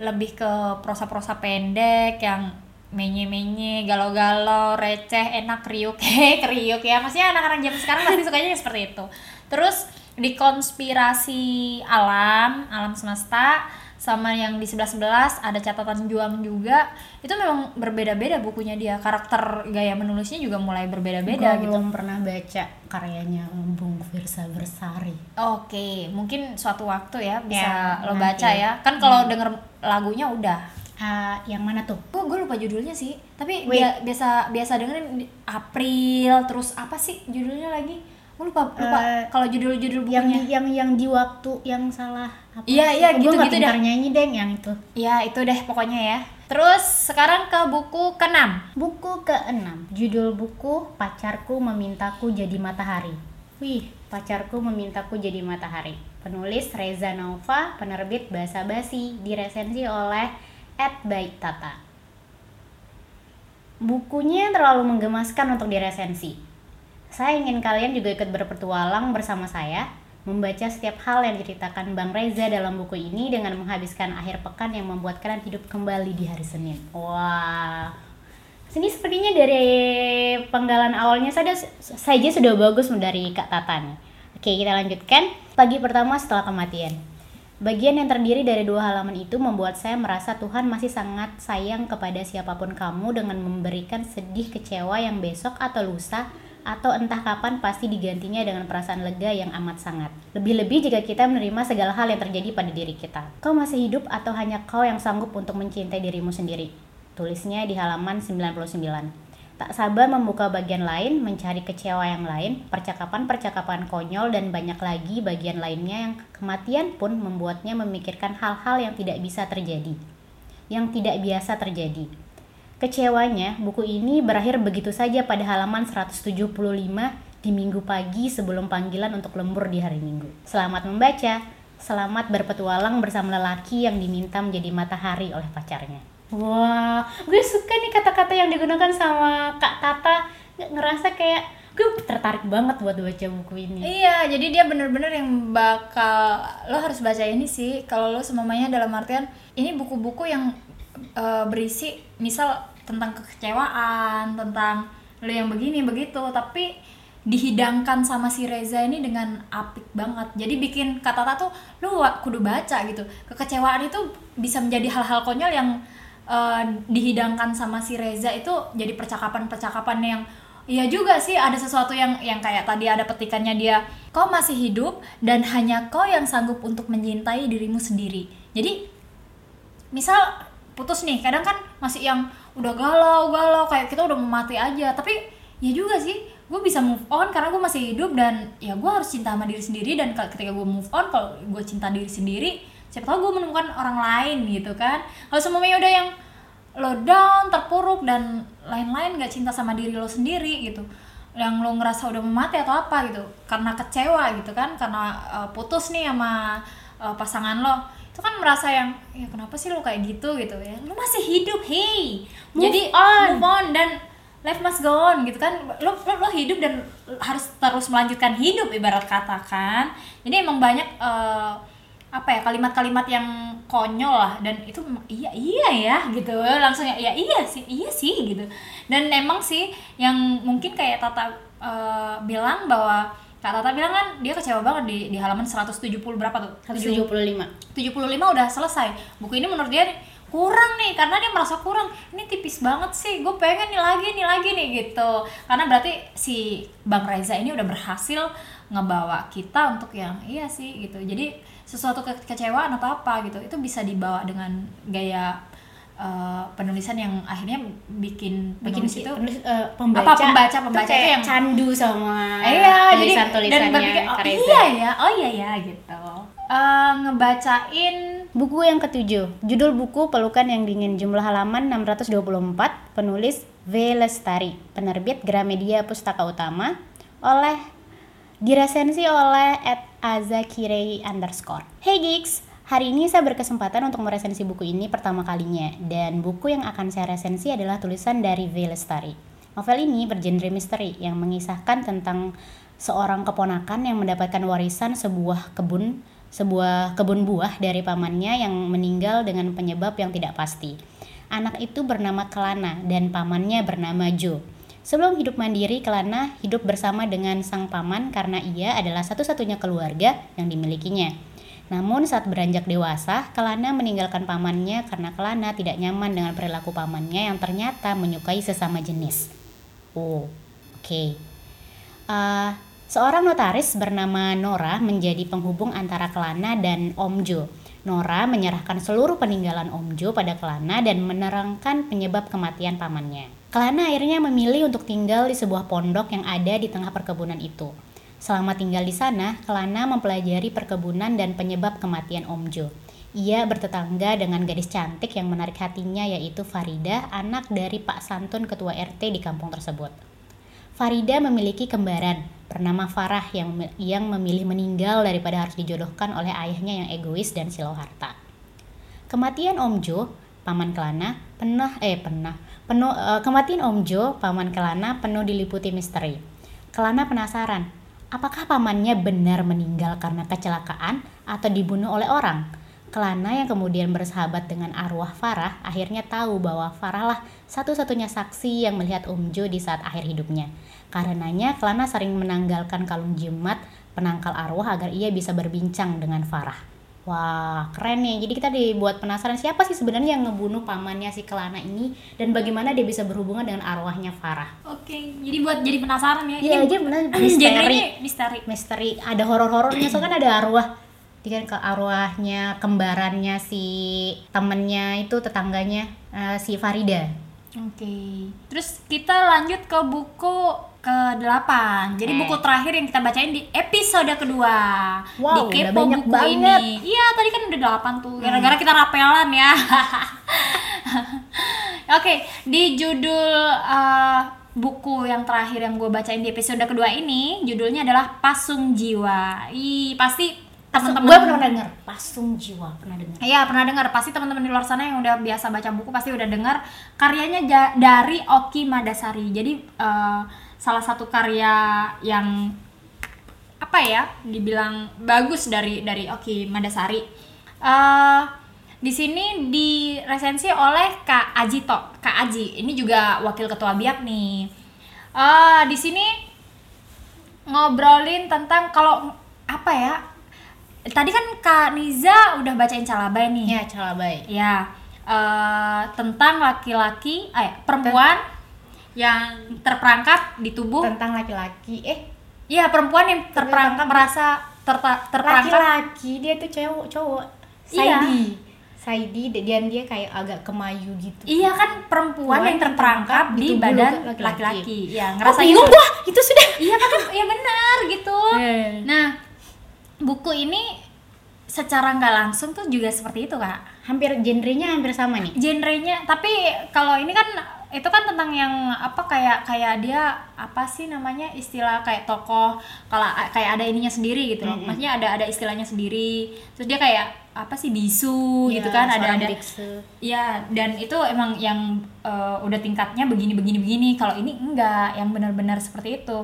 lebih ke prosa-prosa pendek yang menye-menye, galau-galau, receh, enak, kriuk, kriuk ya. Maksudnya anak-anak zaman sekarang pasti sukanya yang seperti itu. Terus di konspirasi alam, alam semesta, sama yang di 11-11 ada catatan juang juga. Itu memang berbeda-beda bukunya dia. Karakter gaya menulisnya juga mulai berbeda-beda gitu. belum pernah baca karyanya Bung Firsa Bersari. Oke mungkin suatu waktu ya bisa Ya, lo nanti. baca ya. Kan kalau denger lagunya udah. Ah, yang mana tuh? Gue gue lupa judulnya sih. Tapi Wait. bia- biasa biasa dengerin April terus apa sih judulnya lagi gue lupa lupa Eh, kalau judul-judul yang bukunya. yang yang di waktu yang salah apa Iya, iya, nggak gitu-gitu pintar nyanyi deng yang itu. Ya itu deh pokoknya ya. Terus sekarang ke buku keenam. Buku ke-6 judul buku pacarku memintaku jadi matahari. Wih pacarku memintaku jadi matahari. Penulis Reza Nova penerbit Basa Basi diresensi oleh Ed Baik Tata. Bukunya terlalu menggemaskan untuk diresensi saya ingin kalian juga ikut berpetualang bersama saya membaca setiap hal yang diceritakan Bang Reza dalam buku ini dengan menghabiskan akhir pekan yang membuat kalian hidup kembali di hari Senin. Wah. Sini sepertinya dari penggalan awalnya saja saja sudah bagus dari Kak Tata nih. Oke, kita lanjutkan. Pagi pertama setelah kematian. Bagian yang terdiri dari dua halaman itu membuat saya merasa Tuhan masih sangat sayang kepada siapa pun kamu dengan memberikan sedih kecewa yang besok atau lusa atau entah kapan pasti digantinya dengan perasaan lega yang amat sangat. Lebih-lebih jika kita menerima segala hal yang terjadi pada diri kita. Kau masih hidup atau hanya kau yang sanggup untuk mencintai dirimu sendiri? Tulisnya di halaman 99. Tak sabar membuka bagian lain, mencari kecewa yang lain, percakapan-percakapan konyol dan banyak lagi bagian lainnya yang kematian pun membuatnya memikirkan hal-hal yang tidak bisa terjadi. Yang tidak biasa terjadi. Kecewanya, buku ini berakhir begitu saja pada halaman 175 di minggu pagi sebelum panggilan untuk lembur di hari minggu. Selamat membaca, selamat berpetualang bersama lelaki yang diminta menjadi matahari oleh pacarnya. Wah, gue suka nih kata-kata yang digunakan sama Kak Tata. Ngerasa kayak gue tertarik banget buat baca buku ini. Iya, jadi dia bener-bener yang bakal lo harus baca ini sih. Kalau lo semamanya dalam artian ini buku-buku yang eh, berisi misal tentang kekecewaan, tentang lo yang begini begitu, tapi dihidangkan sama si Reza ini dengan apik banget. Jadi bikin kata Tata tuh lu kudu baca gitu. Kekecewaan itu bisa menjadi hal-hal konyol yang eh, dihidangkan sama si Reza itu jadi percakapan-percakapan yang Iya juga sih ada sesuatu yang yang kayak tadi ada petikannya dia kau masih hidup dan hanya kau yang sanggup untuk mencintai dirimu sendiri. Jadi misal putus nih. Kadang kan masih yang udah galau galau kayak kita udah mau mati aja. Tapi ya juga sih gue bisa move on karena gue masih hidup dan ya gue harus cinta sama diri sendiri dan ketika gue move on kalau gue cinta diri sendiri siapa tahu gue menemukan orang lain gitu kan. Kalau semuanya udah yang lo down terpuruk dan lain-lain gak cinta sama diri lo sendiri gitu. Yang lo ngerasa udah mau mati atau apa gitu. Karena kecewa gitu kan karena uh, putus nih sama uh, pasangan lo itu kan merasa yang ya kenapa sih lo kayak gitu? Gitu ya. Lo masih hidup hey Move jadi on. move on dan life must go on gitu kan. Lo, lo lo hidup dan harus terus melanjutkan hidup ibarat kata kan. Jadi emang banyak uh, apa ya kalimat-kalimat yang konyol lah. Dan itu iya iya ya gitu. Langsung ya ya iya sih iya sih gitu. Dan emang sih yang mungkin kayak Tata uh, bilang bahwa Kak Tata bilang kan dia kecewa banget di, di halaman 170 berapa tuh? 175 75 udah selesai. Buku ini menurut dia kurang nih karena dia merasa kurang. Ini tipis banget sih gue pengen nih lagi nih lagi nih gitu. Karena berarti si Bang Reza ini udah berhasil ngebawa kita untuk yang iya sih gitu. Jadi sesuatu ke- kekecewaan atau apa gitu itu bisa dibawa dengan gaya uh, penulisan yang akhirnya bikin bikin penulis itu penulis, eh, pembaca. Apa, pembaca- pembaca itu yang- candu sama iya jadi dan berpikir oh Kak Reza. iya ya oh iya ya gitu. Eh, ngebacain Buku yang ketujuh, judul buku Pelukan yang Dingin, jumlah halaman 624, penulis V. Lestari, penerbit Gramedia Pustaka Utama, oleh diresensi oleh at azakirei underscore. Hey Geeks, hari ini saya berkesempatan untuk meresensi buku ini pertama kalinya, dan buku yang akan saya resensi adalah tulisan dari V. Lestari. Novel ini bergenre misteri yang mengisahkan tentang seorang keponakan yang mendapatkan warisan sebuah kebun sebuah kebun buah dari pamannya yang meninggal dengan penyebab yang tidak pasti. Anak itu bernama Kelana dan pamannya bernama Jo. Sebelum hidup mandiri, Kelana hidup bersama dengan sang paman karena ia adalah satu-satunya keluarga yang dimilikinya. Namun saat beranjak dewasa, Kelana meninggalkan pamannya karena Kelana tidak nyaman dengan perilaku pamannya yang ternyata menyukai sesama jenis. Oh, oke. Eh, seorang notaris bernama Nora menjadi penghubung antara Kelana dan Om Jo. Nora menyerahkan seluruh peninggalan Om Jo pada Kelana dan menerangkan penyebab kematian pamannya. Kelana akhirnya memilih untuk tinggal di sebuah pondok yang ada di tengah perkebunan itu. Selama tinggal di sana, Kelana mempelajari perkebunan dan penyebab kematian Om Jo. Ia bertetangga dengan gadis cantik yang menarik hatinya yaitu Farida, anak dari Pak Santun ketua RT di kampung tersebut. Farida memiliki kembaran bernama Farah yang yang memilih meninggal daripada harus dijodohkan oleh ayahnya yang egois dan silau harta. Kematian Om Jo, paman Kelana, pernah eh pernah penuh eh, kematian Om Jo, paman Kelana penuh diliputi misteri. Kelana penasaran, apakah pamannya benar meninggal karena kecelakaan atau dibunuh oleh orang? Kelana yang kemudian bersahabat dengan arwah Farah akhirnya tahu bahwa Farah lah satu-satunya saksi yang melihat Om Jo di saat akhir hidupnya. Karenanya Kelana sering menanggalkan kalung jimat penangkal arwah agar ia bisa berbincang dengan Farah. Wah, keren nih. Jadi kita dibuat penasaran siapa sih sebenarnya yang ngebunuh pamannya si Kelana ini dan bagaimana dia bisa berhubungan dengan arwahnya Farah. oke jadi buat jadi penasaran ya Iya, aja benar misteri. misteri Misteri ada horor-horornya, soalnya kan ada arwah. Dia kan ke arwahnya kembarannya si temennya itu tetangganya eh, si Farida. Oke. Terus kita lanjut ke buku ke-8. Jadi Oke. buku terakhir yang kita bacain di episode kedua. Wow, di udah Kepo banyak buku banget. Hmm. ini. Iya, tadi kan udah 8 tuh. Gara-gara kita rapelan ya. Oke, di judul uh, buku yang terakhir yang gue bacain di episode kedua ini, judulnya adalah Pasung Jiwa. Ih, pasti Gue teman-teman pernah denger Pasung Jiwa, pernah denger. Iya pernah dengar pasti teman-teman di luar sana yang udah biasa baca buku pasti udah dengar karyanya dari Oki Madasari. Jadi eh, salah satu karya yang apa ya dibilang bagus dari dari Oki Madasari. Eh di sini diresensi oleh Kak Ajito. Kak Aji ini juga wakil ketua BIAP nih. Eh di sini ngobrolin tentang kalau apa ya tadi kan Kak Niza udah bacain Calabai nih Ya, calabai. ya eh, tentang laki-laki eh perempuan yang terperangkap di tubuh Tentang laki-laki. Eh, Iya perempuan yang terperangkap merasa terta- terperangkap laki-laki dia tuh cowok cowok. Iya. Saidi. Saidi dan dia kayak agak kemayu gitu. Iya kan perempuan yang terperangkap di tubuh badan laki-laki. Ya, Oh, ngerasain bingung gua. Itu sudah. Iya kan ya benar gitu. Eh. Nah, buku ini secara nggak langsung tuh juga seperti itu, Kak. Hampir genrenya hampir sama nih. Genrenya tapi kalau ini kan itu kan tentang yang apa kayak kayak dia apa sih namanya istilah kayak tokoh kalau kayak ada ininya sendiri gitu loh. Mm-mm. Maksudnya ada ada istilahnya sendiri. Terus dia kayak apa sih bisu gitu Ya, kan ada ada biksu. Ya, dan itu emang yang eh, udah tingkatnya begini begini begini. Kalau ini enggak, yang benar-benar seperti itu.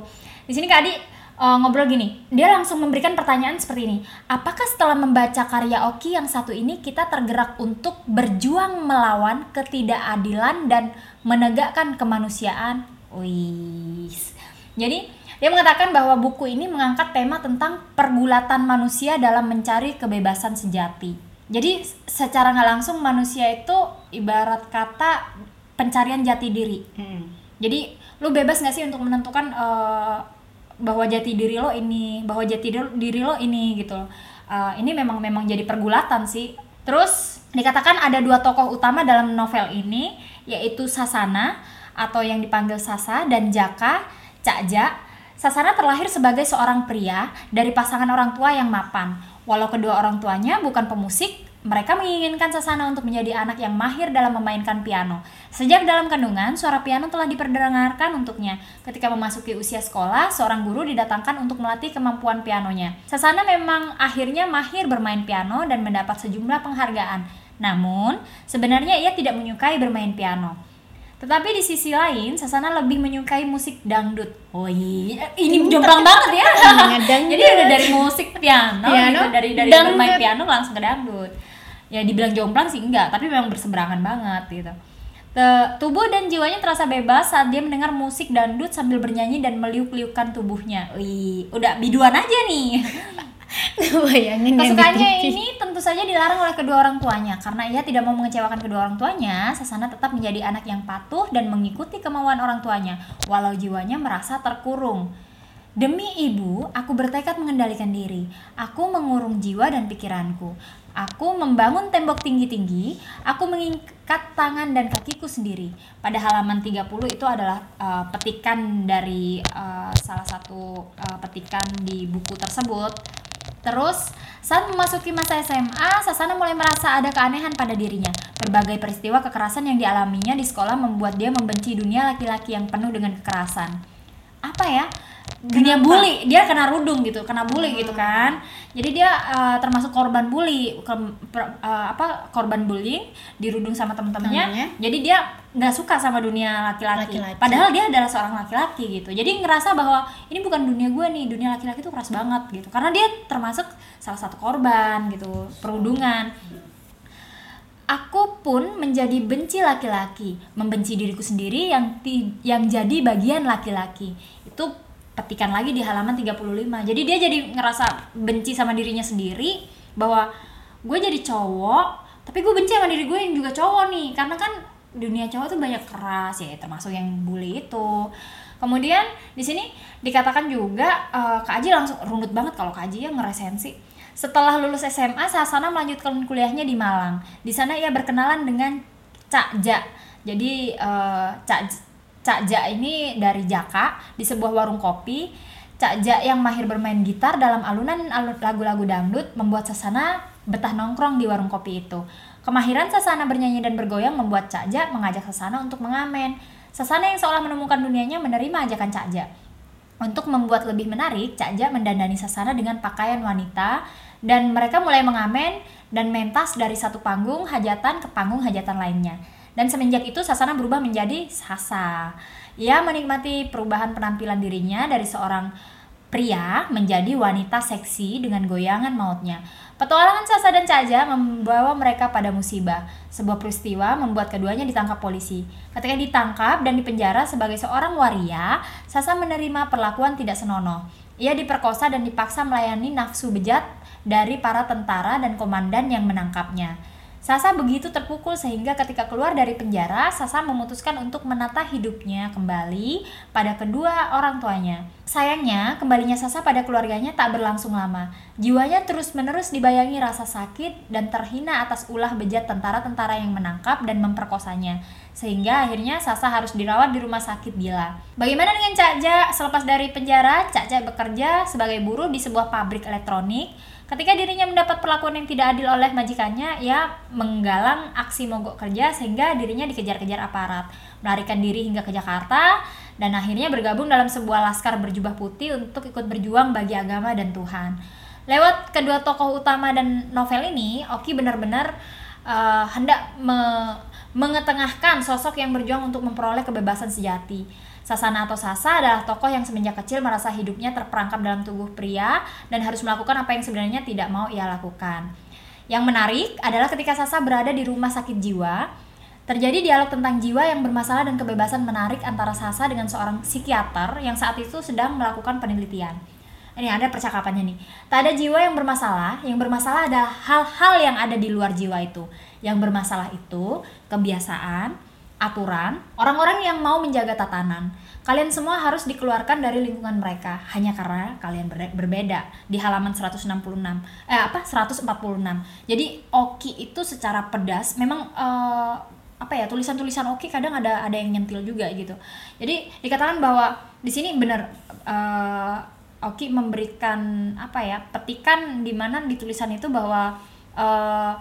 Di sini Kak Adi eh, ngobrol gini, dia langsung memberikan pertanyaan seperti ini. Apakah setelah membaca karya Oki yang satu ini kita tergerak untuk berjuang melawan ketidakadilan dan menegakkan kemanusiaan? Wih. Jadi dia mengatakan bahwa buku ini mengangkat tema tentang pergulatan manusia dalam mencari kebebasan sejati. Jadi secara nggak langsung manusia itu ibarat kata pencarian jati diri. Mm. Jadi lu bebas nggak sih untuk menentukan eh, bahwa jati diri lo ini, bahwa jati diri- lo ini gitu. Eh, ini memang memang jadi pergulatan sih. Terus dikatakan ada dua tokoh utama dalam novel ini yaitu Sasana atau yang dipanggil Sasa dan Jaka Cakja. Sasana terlahir sebagai seorang pria dari pasangan orang tua yang mapan. Walau kedua orang tuanya bukan pemusik, mereka menginginkan Sasana untuk menjadi anak yang mahir dalam memainkan piano. Sejak dalam kandungan, suara piano telah diperdengarkan untuknya. Ketika memasuki usia sekolah, seorang guru didatangkan untuk melatih kemampuan pianonya. Sasana memang akhirnya mahir bermain piano dan mendapat sejumlah penghargaan. Namun, sebenarnya ia tidak menyukai bermain piano. Tetapi di sisi lain, Sasana lebih menyukai musik dangdut. Oh iya, ini jomplang banget ya. Ngedangdut. Jadi udah dari musik piano, Piano, gitu, dari dari dangdut. bermain piano langsung ke dangdut. Ya dibilang jomplang sih enggak, tapi memang berseberangan banget gitu. Tubuh dan jiwanya terasa bebas saat dia mendengar musik dangdut sambil bernyanyi dan meliuk-liukkan tubuhnya. Wih, udah biduan aja nih. Bayangin yang Kesukaannya ini tentu saja dilarang oleh kedua orang tuanya karena ia tidak mau mengecewakan kedua orang tuanya. Sasana tetap menjadi anak yang patuh dan mengikuti kemauan orang tuanya walau jiwanya merasa terkurung. Demi ibu, aku bertekad mengendalikan diri. Aku mengurung jiwa dan pikiranku. Aku membangun tembok tinggi-tinggi. Aku mengikat tangan dan kakiku sendiri. Pada halaman 30 itu adalah uh, petikan dari uh, salah satu uh, petikan di buku tersebut. Terus, saat memasuki masa SMA, Sasana mulai merasa ada keanehan pada dirinya. Berbagai peristiwa kekerasan yang dialaminya di sekolah membuat dia membenci dunia laki-laki yang penuh dengan kekerasan. Apa ya? Dunia bully, dia kena rudung gitu, kena bully gitu kan. Jadi dia uh, termasuk korban bully, ke- per- uh, apa korban bullying, dirudung sama temen-temennya. Temennya. Jadi dia nggak suka sama dunia laki-laki. Padahal dia adalah seorang laki-laki gitu jadi ngerasa bahwa ini bukan dunia gue nih dunia laki-laki itu keras banget gitu karena dia termasuk salah satu korban gitu perundungan aku pun menjadi benci laki-laki membenci diriku sendiri yang ti- yang jadi bagian laki-laki itu petikan lagi di halaman 35 jadi dia jadi ngerasa benci sama dirinya sendiri bahwa gue jadi cowok tapi gue benci sama diri gue yang juga cowok nih. Karena kan dunia cowok tuh banyak keras ya termasuk yang bully itu. Kemudian di sini dikatakan juga eh, Kak Aji langsung runut banget kalau Kak Aji ya ngeresensi. Setelah lulus SMA Sasana melanjutkan kuliahnya di Malang. Di sana ia berkenalan dengan Cak Ja. Jadi eh, Cak Cak Ja ini dari Jaka di sebuah warung kopi Cak Ja yang mahir bermain gitar dalam alunan alu- lagu-lagu dangdut membuat Sasana betah nongkrong di warung kopi itu. Kemahiran Sasana bernyanyi dan bergoyang membuat Cak Ja mengajak Sasana untuk mengamen. Sasana yang seolah menemukan dunianya menerima ajakan Cak Ja. Untuk membuat lebih menarik, Cak Ja mendandani Sasana dengan pakaian wanita dan mereka mulai mengamen dan mentas dari satu panggung hajatan ke panggung hajatan lainnya. Dan semenjak itu Sasana berubah menjadi Sasa. Ia menikmati perubahan penampilan dirinya dari seorang pria menjadi wanita seksi dengan goyangan mautnya. Petualangan Sasa dan Caja membawa mereka pada musibah. Sebuah peristiwa membuat keduanya ditangkap polisi. Ketika ditangkap dan dipenjara sebagai seorang waria, Sasa menerima perlakuan tidak senonoh. Ia diperkosa dan dipaksa melayani nafsu bejat dari para tentara dan komandan yang menangkapnya. Sasa begitu terpukul sehingga ketika keluar dari penjara, Sasa memutuskan untuk menata hidupnya kembali pada kedua orang tuanya. Sayangnya, kembalinya Sasa pada keluarganya tak berlangsung lama. Jiwanya terus-menerus dibayangi rasa sakit dan terhina atas ulah bejat tentara-tentara yang menangkap dan memperkosanya. Sehingga akhirnya Sasa harus dirawat di rumah sakit gila. Bagaimana dengan Cak Ja? Selepas dari penjara, Cak Ja bekerja sebagai buruh di sebuah pabrik elektronik Ketika dirinya mendapat perlakuan yang tidak adil oleh majikannya, ia menggalang aksi mogok kerja sehingga dirinya dikejar-kejar aparat, melarikan diri hingga ke Jakarta, dan akhirnya bergabung dalam sebuah laskar berjubah putih untuk ikut berjuang bagi agama dan Tuhan. Lewat kedua tokoh utama dan novel ini, Oki benar-benar uh, hendak me mengetengahkan sosok yang berjuang untuk memperoleh kebebasan sejati Sasana atau Sasa adalah tokoh yang semenjak kecil merasa hidupnya terperangkap dalam tubuh pria dan harus melakukan apa yang sebenarnya tidak mau ia lakukan. Yang menarik adalah ketika Sasa berada di rumah sakit jiwa, terjadi dialog tentang jiwa yang bermasalah dan kebebasan menarik antara Sasa dengan seorang psikiater yang saat itu sedang melakukan penelitian. Ini ada percakapannya nih. Tak ada jiwa yang bermasalah, yang bermasalah adalah hal-hal yang ada di luar jiwa itu. Yang bermasalah itu kebiasaan, aturan, orang-orang yang mau menjaga tatanan. Kalian semua harus dikeluarkan dari lingkungan mereka hanya karena kalian ber berbeda di halaman 166. Eh apa? 146. Jadi Oki itu secara pedas memang uh, apa ya tulisan-tulisan Oki kadang ada ada yang nyentil juga gitu. Jadi dikatakan bahwa di sini benar uh, Oki memberikan apa ya petikan di mana di tulisan itu bahwa uh,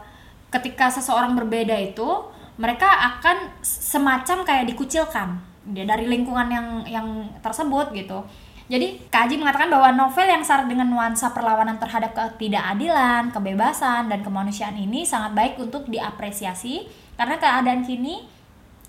ketika seseorang berbeda itu mereka akan semacam kayak dikucilkan dari lingkungan yang yang tersebut gitu. Jadi Kaji mengatakan bahwa novel yang syarat dengan nuansa perlawanan terhadap ketidakadilan, kebebasan, dan kemanusiaan ini sangat baik untuk diapresiasi karena keadaan kini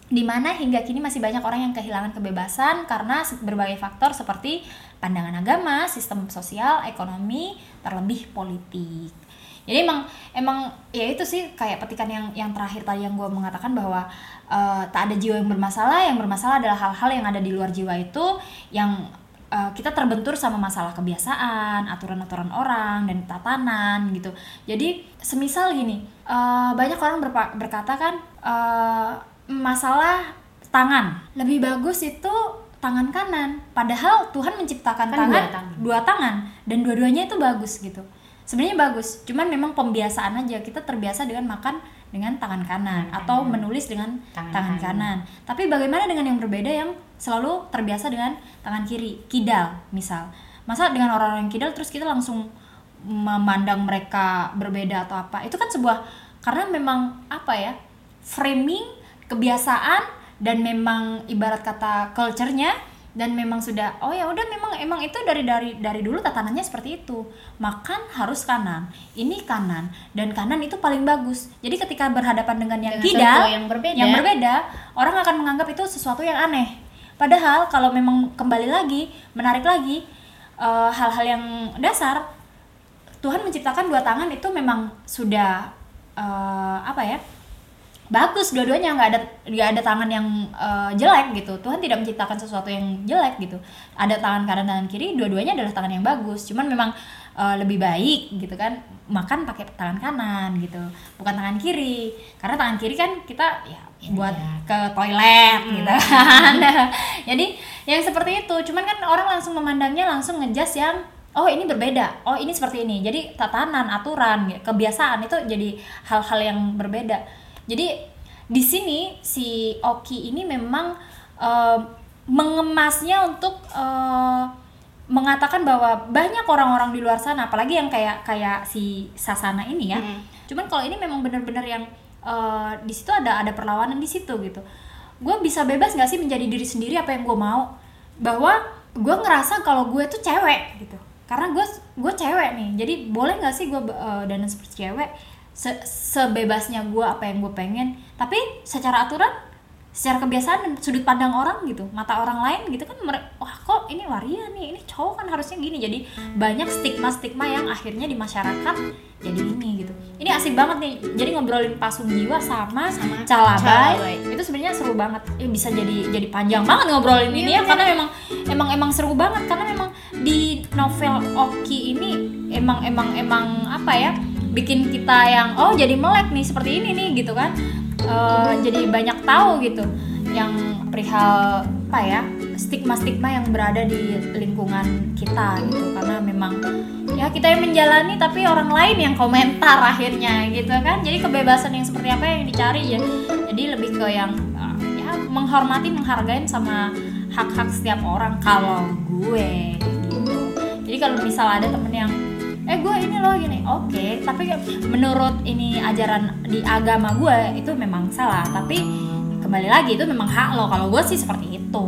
di mana hingga kini masih banyak orang yang kehilangan kebebasan karena berbagai faktor seperti pandangan agama, sistem sosial, ekonomi, terlebih politik jadi emang emang ya itu sih kayak petikan yang yang terakhir tadi yang gue mengatakan bahwa uh, tak ada jiwa yang bermasalah yang bermasalah adalah hal-hal yang ada di luar jiwa itu yang uh, kita terbentur sama masalah kebiasaan aturan-aturan orang dan tatanan gitu. Jadi semisal gini uh, banyak orang berkata kan uh, masalah tangan. Lebih bagus itu tangan kanan. Padahal Tuhan menciptakan kan tangan dua tangan, dua tangan dan dua-duanya itu bagus gitu sebenarnya bagus cuman memang pembiasaan aja. Kita terbiasa dengan makan dengan tangan kanan tangan atau menulis dengan tangan, tangan kanan. kanan. Tapi bagaimana dengan yang berbeda yang selalu terbiasa dengan tangan kiri? Kidal misal. Masa dengan orang-orang yang kidal terus kita langsung memandang mereka berbeda atau apa? Itu kan sebuah karena memang apa ya framing kebiasaan dan memang ibarat kata culture-nya dan memang sudah oh ya udah memang emang itu dari dari dari dulu tatanannya seperti itu. Makan harus kanan ini kanan dan kanan itu paling bagus. Jadi ketika berhadapan dengan yang tidak yang berbeda. yang berbeda orang akan menganggap itu sesuatu yang aneh. Padahal kalau memang kembali lagi menarik lagi eh, hal-hal uh, yang dasar Tuhan menciptakan dua tangan itu memang sudah uh, apa ya bagus dua-duanya nggak ada nggak ada tangan yang uh, jelek gitu. Tuhan tidak menciptakan sesuatu yang jelek gitu. Ada tangan kanan dan kiri dua-duanya adalah tangan yang bagus. Cuman memang uh, lebih baik gitu kan makan pakai tangan kanan gitu bukan tangan kiri. Karena tangan kiri kan kita ya buat ya. ke toilet hmm. gitu kan. Jadi yang seperti itu. Cuman kan orang langsung memandangnya langsung ngejas yang oh ini berbeda. Oh ini seperti ini. Jadi tatanan aturan kebiasaan itu jadi hal-hal yang berbeda jadi di sini si Oki ini memang uh, mengemasnya untuk uh, mengatakan bahwa banyak orang-orang di luar sana, apalagi yang kayak kayak si Sasana ini ya. Hmm. Cuman kalau ini memang benar-benar yang uh, di situ ada ada perlawanan di situ gitu. Gue bisa bebas nggak sih menjadi diri sendiri apa yang gue mau? Bahwa gue ngerasa kalau gue tuh cewek gitu. Karena gue gue cewek nih, jadi boleh nggak sih gue uh, dan seperti cewek? Se sebebasnya gue apa yang gue pengen. Tapi secara aturan secara kebiasaan dan sudut pandang orang gitu mata orang lain gitu kan wah kok ini waria nih ini cowok kan harusnya gini. Jadi banyak stigma stigma yang akhirnya di masyarakat jadi ini gitu. Ini asik banget nih. Jadi ngobrolin pasung jiwa sama Sama calabai, Calabai. itu sebenarnya seru banget. Ya, bisa jadi jadi panjang banget ngobrolin ini ya karena memang emang emang seru banget. Karena memang di novel Oki ini emang emang emang apa ya bikin kita yang oh jadi melek nih seperti ini nih gitu kan. Eh, jadi banyak tahu gitu yang perihal apa ya stigma-stigma yang berada di lingkungan kita gitu. Karena memang ya kita yang menjalani tapi orang lain yang komentar akhirnya gitu kan. Jadi kebebasan yang seperti apa yang dicari ya. Jadi lebih ke yang uh, ya menghormati menghargain sama hak-hak setiap orang. Kalau gue gitu. Jadi kalau misal ada temen yang eh gue ini loh gini. Oke tapi menurut ini ajaran di agama gue itu memang salah. Tapi kembali lagi itu memang hak lo. Kalau gue sih seperti itu.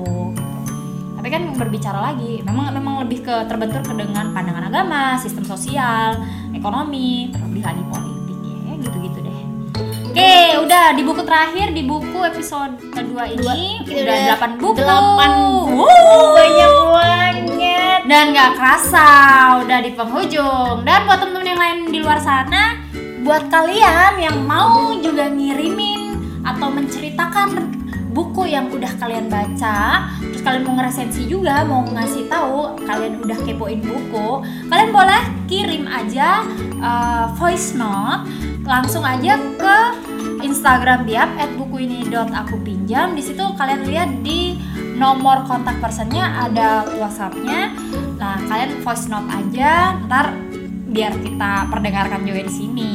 Tapi kan berbicara lagi memang memang lebih ke terbentur ke dengan pandangan agama sistem sosial ekonomi terlebih lagi politik oke udah di buku terakhir di buku episode kedua ini Kita udah 8 buku delapan buku. Wuh. banyak banget dan gak kerasa udah di penghujung dan buat temen-temen yang lain di luar sana buat kalian yang mau juga ngirimin atau menceritakan buku yang udah kalian baca terus kalian mau ngeresensi juga mau ngasih tahu kalian udah kepoin buku kalian boleh kirim aja uh, voice note langsung aja ke Instagram Biap at buku ini dot aku pinjam di situ kalian lihat di nomor kontak personnya ada WhatsAppnya. Nah kalian voice note aja ntar biar kita perdengarkan juga di sini.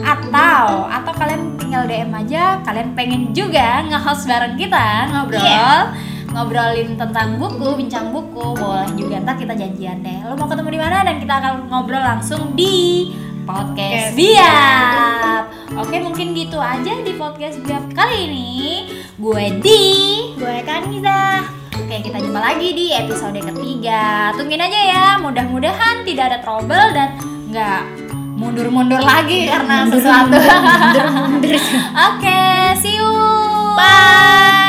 Atau atau kalian tinggal DM aja kalian pengen juga nge-host bareng kita ngobrol. Iya. ngobrolin tentang buku bincang buku boleh juga. Ntar kita janjian deh. Lo mau ketemu di mana? Dan kita akan ngobrol langsung di podcast biap oke mungkin gitu aja di podcast biap kali ini gue di gue kan bisa Oke, kita jumpa lagi di episode ketiga. Tungguin aja ya, mudah-mudahan tidak ada trouble dan nggak mundur-mundur lagi karena sesuatu. mundur mundur Oke, see you. bye